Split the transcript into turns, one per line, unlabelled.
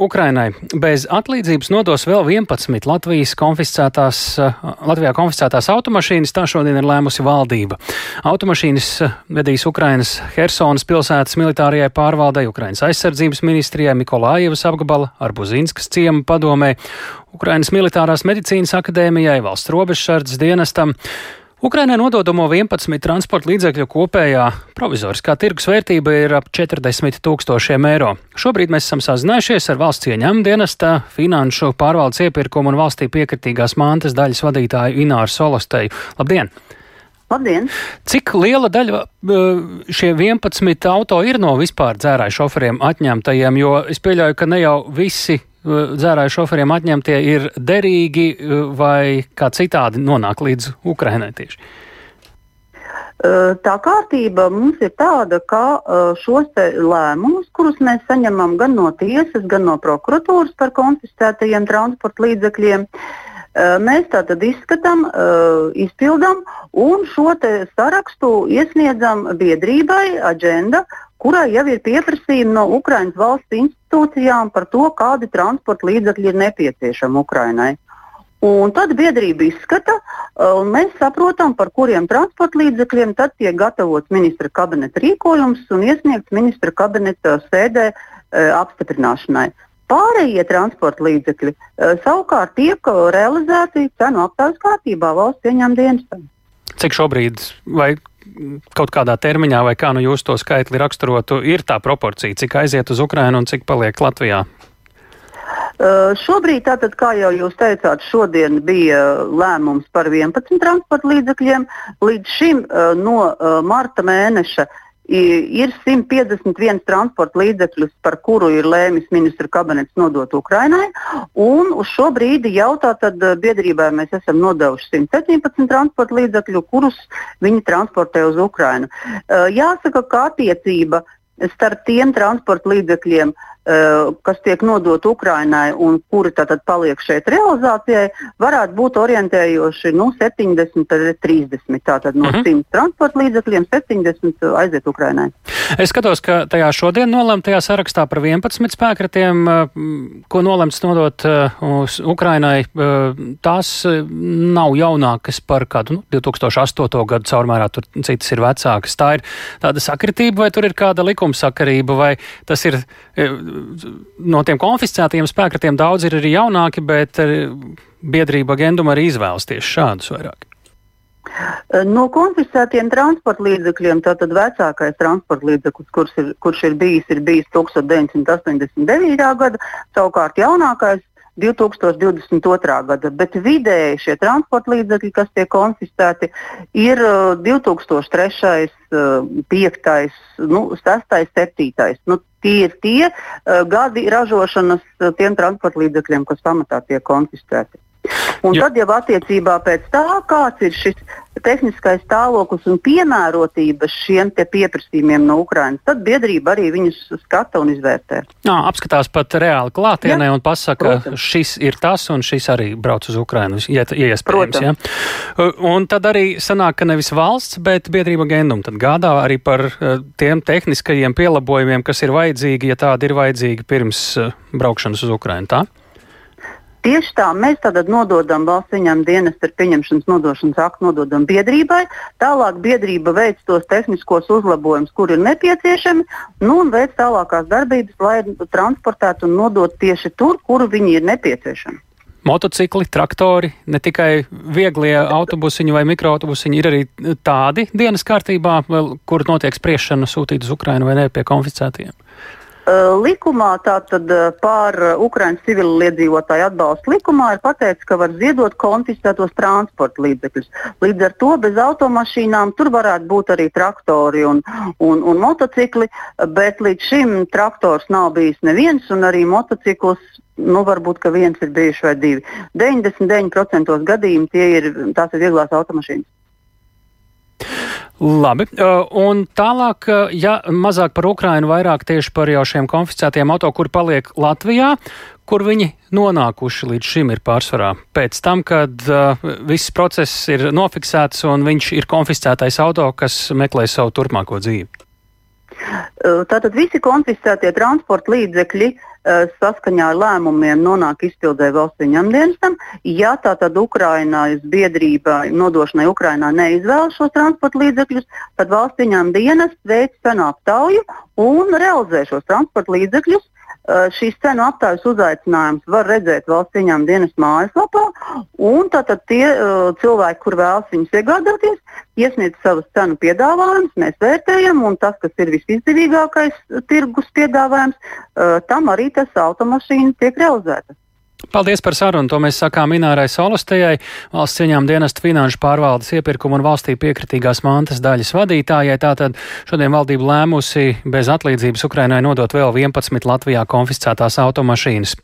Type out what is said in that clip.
Ukrainai bez atlīdzības nodos vēl 11 Latvijas konfiscētās, Latvijā konfiscētās automašīnas, tā šodien ir lēmusi valdība. Automašīnas vedīs Ukrainas Hersonas pilsētas militārajai pārvaldei, Ukrainas aizsardzības ministrijai, Mikolājevas apgabala, Arbuzīnskas ciema padomē, Ukrainas militārās medicīnas akadēmijai, valsts robežsardzes dienestam. Ukrainai nododamo 11 transporta līdzekļu kopējā provizoriskā tirgus vērtība ir ap 40 tūkstošiem eiro. Šobrīd mēs esam sazinājušies ar valsts ieņēmuma dienesta, finanšu pārvaldes iepirkumu un valstī piekritīgās mantas daļas vadītāju Ināru Solasteju. Labdien!
Labdien!
Cik liela daļa šie 11 auto ir no vispār dzērāju šoferiem atņemtajiem, jo es pieļauju, ka ne jau visi dzērāju šoferiem atņemtie ir derīgi vai kā citādi nonāk līdz Ukrainai tieši?
Tā kārtība mums ir tāda, ka šos lēmumus, kurus mēs saņemam gan no tiesas, gan no prokuratūras par konfiscētajiem transporta līdzekļiem, mēs tātad izskatām, izpildām un šo sarakstu iesniedzam biedrībai, aģenda, kurai jau ir pieprasījumi no Ukraiņas valsts institūcijām par to, kādi transporta līdzekļi ir nepieciešami Ukrainai. Un tad biedrība izskata, un mēs saprotam, par kuriem transporta līdzekļiem tad tiek gatavots ministra kabineta rīkojums un iesniegts ministra kabineta sēdē e, apstiprināšanai. Pārējie transporta līdzekļi e, savukārt tiek realizēti cenu aptaujas kārtībā valsts ieņem dienestam.
Cik šobrīd, vai kaut kādā termiņā, vai kā nu jūs to skaitli raksturotu, ir tā proporcija, cik aiziet uz Ukrajinu un cik paliek Latvijā?
Uh, šobrīd, tātad, kā jau jūs teicāt, šodien bija lēmums par 11 transporta līdzekļiem. Līdz šim uh, no uh, marta mēneša ir 151 transporta līdzekļus, par kuru ir lēmis ministra kabinets nodot Ukrainai. Un uz šo brīdi jau tātad eh, biedrībai mēs esam nodevuši 117 transporta līdzekļu, kurus viņi transportē uz Ukrainu. Eh, jāsaka, ka attiecība starp tiem transporta līdzekļiem, kas tiek nodot Ukrainai un kuri tātad paliek šeit realizācijai, varētu būt orientējoši nu, 70, 30. Tātad no 100 uh -huh. transporta līdzekļiem 70 aiziet Ukrainai.
Es skatos, ka tajā šodien nolemtajā sarakstā par 11 spēkratiem, eh, ko nolemts nodot eh, uz Ukrainai, tās nav jaunākas par kādu nu, 2008. gadu caurmērā, tur citas ir vecākas. Tā ir tāda sakritība vai tur ir kāda likumsakarība vai tas ir no tiem konfiscētajiem spēkratiem daudz ir arī jaunāki, bet eh, biedrība Genduma arī izvēlas tieši šādus vairāk.
No konfiscētiem transporta līdzekļiem tātad vecākais transporta līdzeklis, kurš ir, kurš ir bijis, ir bijis 1989. gada, savukārt jaunākais 2022. gada, bet vidēji šie transporta līdzekļi, kas tiek konfiscēti, ir 2003., 5., nu, 6., 7. Nu, tie ir tie uh, gadi ražošanas uh, tiem transporta līdzekļiem, kas pamatā tiek konfiscēti. Un Jā. tad jau attiecībā pēc tā, kāds ir šis tehniskais stāvoklis un piemērotība šiem pieprasījumiem no Ukrainas, tad biedrība arī viņus skata un izvērtē.
Jā, apskatās pat reāli klātienē Jā, un pasaka, protams. šis ir tas un šis arī brauc uz Ukrainu, ja, ja iespējams. Ja? Un tad arī sanāk, ka nevis valsts, bet biedrība Gendum tad gādā arī par tiem tehniskajiem pielabojumiem, kas ir vajadzīgi, ja tādi ir vajadzīgi pirms braukšanas uz Ukrainu. Tā?
Tieši tā, mēs tātad nododam valsts ieņēmuma dienestu ar pieņemšanas nodošanas aktu, nododam biedrībai. Tālāk biedrība veic tos tehniskos uzlabojumus, kur ir nepieciešami, nu, un veic tālākās darbības, lai transportētu un nodot tieši tur, kur viņi ir nepieciešami.
Motocikli, traktori, ne tikai vieglie autobusiņi vai mikroautobusiņi, ir arī tādi dienas kārtībā, kur notiek spriešana sūtīt uz Ukrajinu vai ne pie konfiscētiem.
Likumā tātad pār Ukraiņas civiliedzīvotāju atbalstu likumā ir pateikts, ka var ziedot konfiscētos transporta līdzekļus. Līdz ar to bez automašīnām tur varētu būt arī traktori un, un, un motocikli, bet līdz šim traktors nav bijis neviens un arī motociklus nu, varbūt viens ir bijis vai divi. 99% gadījumu tie ir, tās ir vieglās automašīnas.
Labi, un tālāk, ja mazāk par Ukrainu, vairāk tieši par jau šiem konfiscētiem auto, kuri paliek Latvijā, kur viņi nonākuši līdz šim ir pārsvarā. Pēc tam, kad uh, viss process ir nofiksēts un viņš ir konfiscētais auto, kas meklē savu turpmāko dzīvi.
Tātad visi konfiscētie transporta līdzekļi saskaņā ar lēmumiem nonāk izpildē valsts ieņemdienestam. Ja tātad Ukrainas biedrība nodošanai Ukrainā neizvēlas šos transporta līdzekļus, tad valsts ieņemdienas veic cenu aptauju un realizē šos transporta līdzekļus šīs cenu aptaujas uzaicinājums var redzēt valsts ieņēmuma dienas mājaslapā. Tātad tie uh, cilvēki, kur vēlas viņus iegādāties, iesniedz savus cenu piedāvājumus, mēs vērtējam, un tas, kas ir visizdevīgākais tirgus piedāvājums, uh, tam arī tas automašīna tiek realizēta.
Paldies par sarunu. To mēs sakām Inārai Solostejai, valsts cieņām dienestu finanšu pārvaldes iepirkuma un valstī piekritīgās mantas daļas vadītājai. Tātad šodien valdība lēmusi bez atlīdzības Ukrainai nodot vēl 11 Latvijā konfiscētās automašīnas.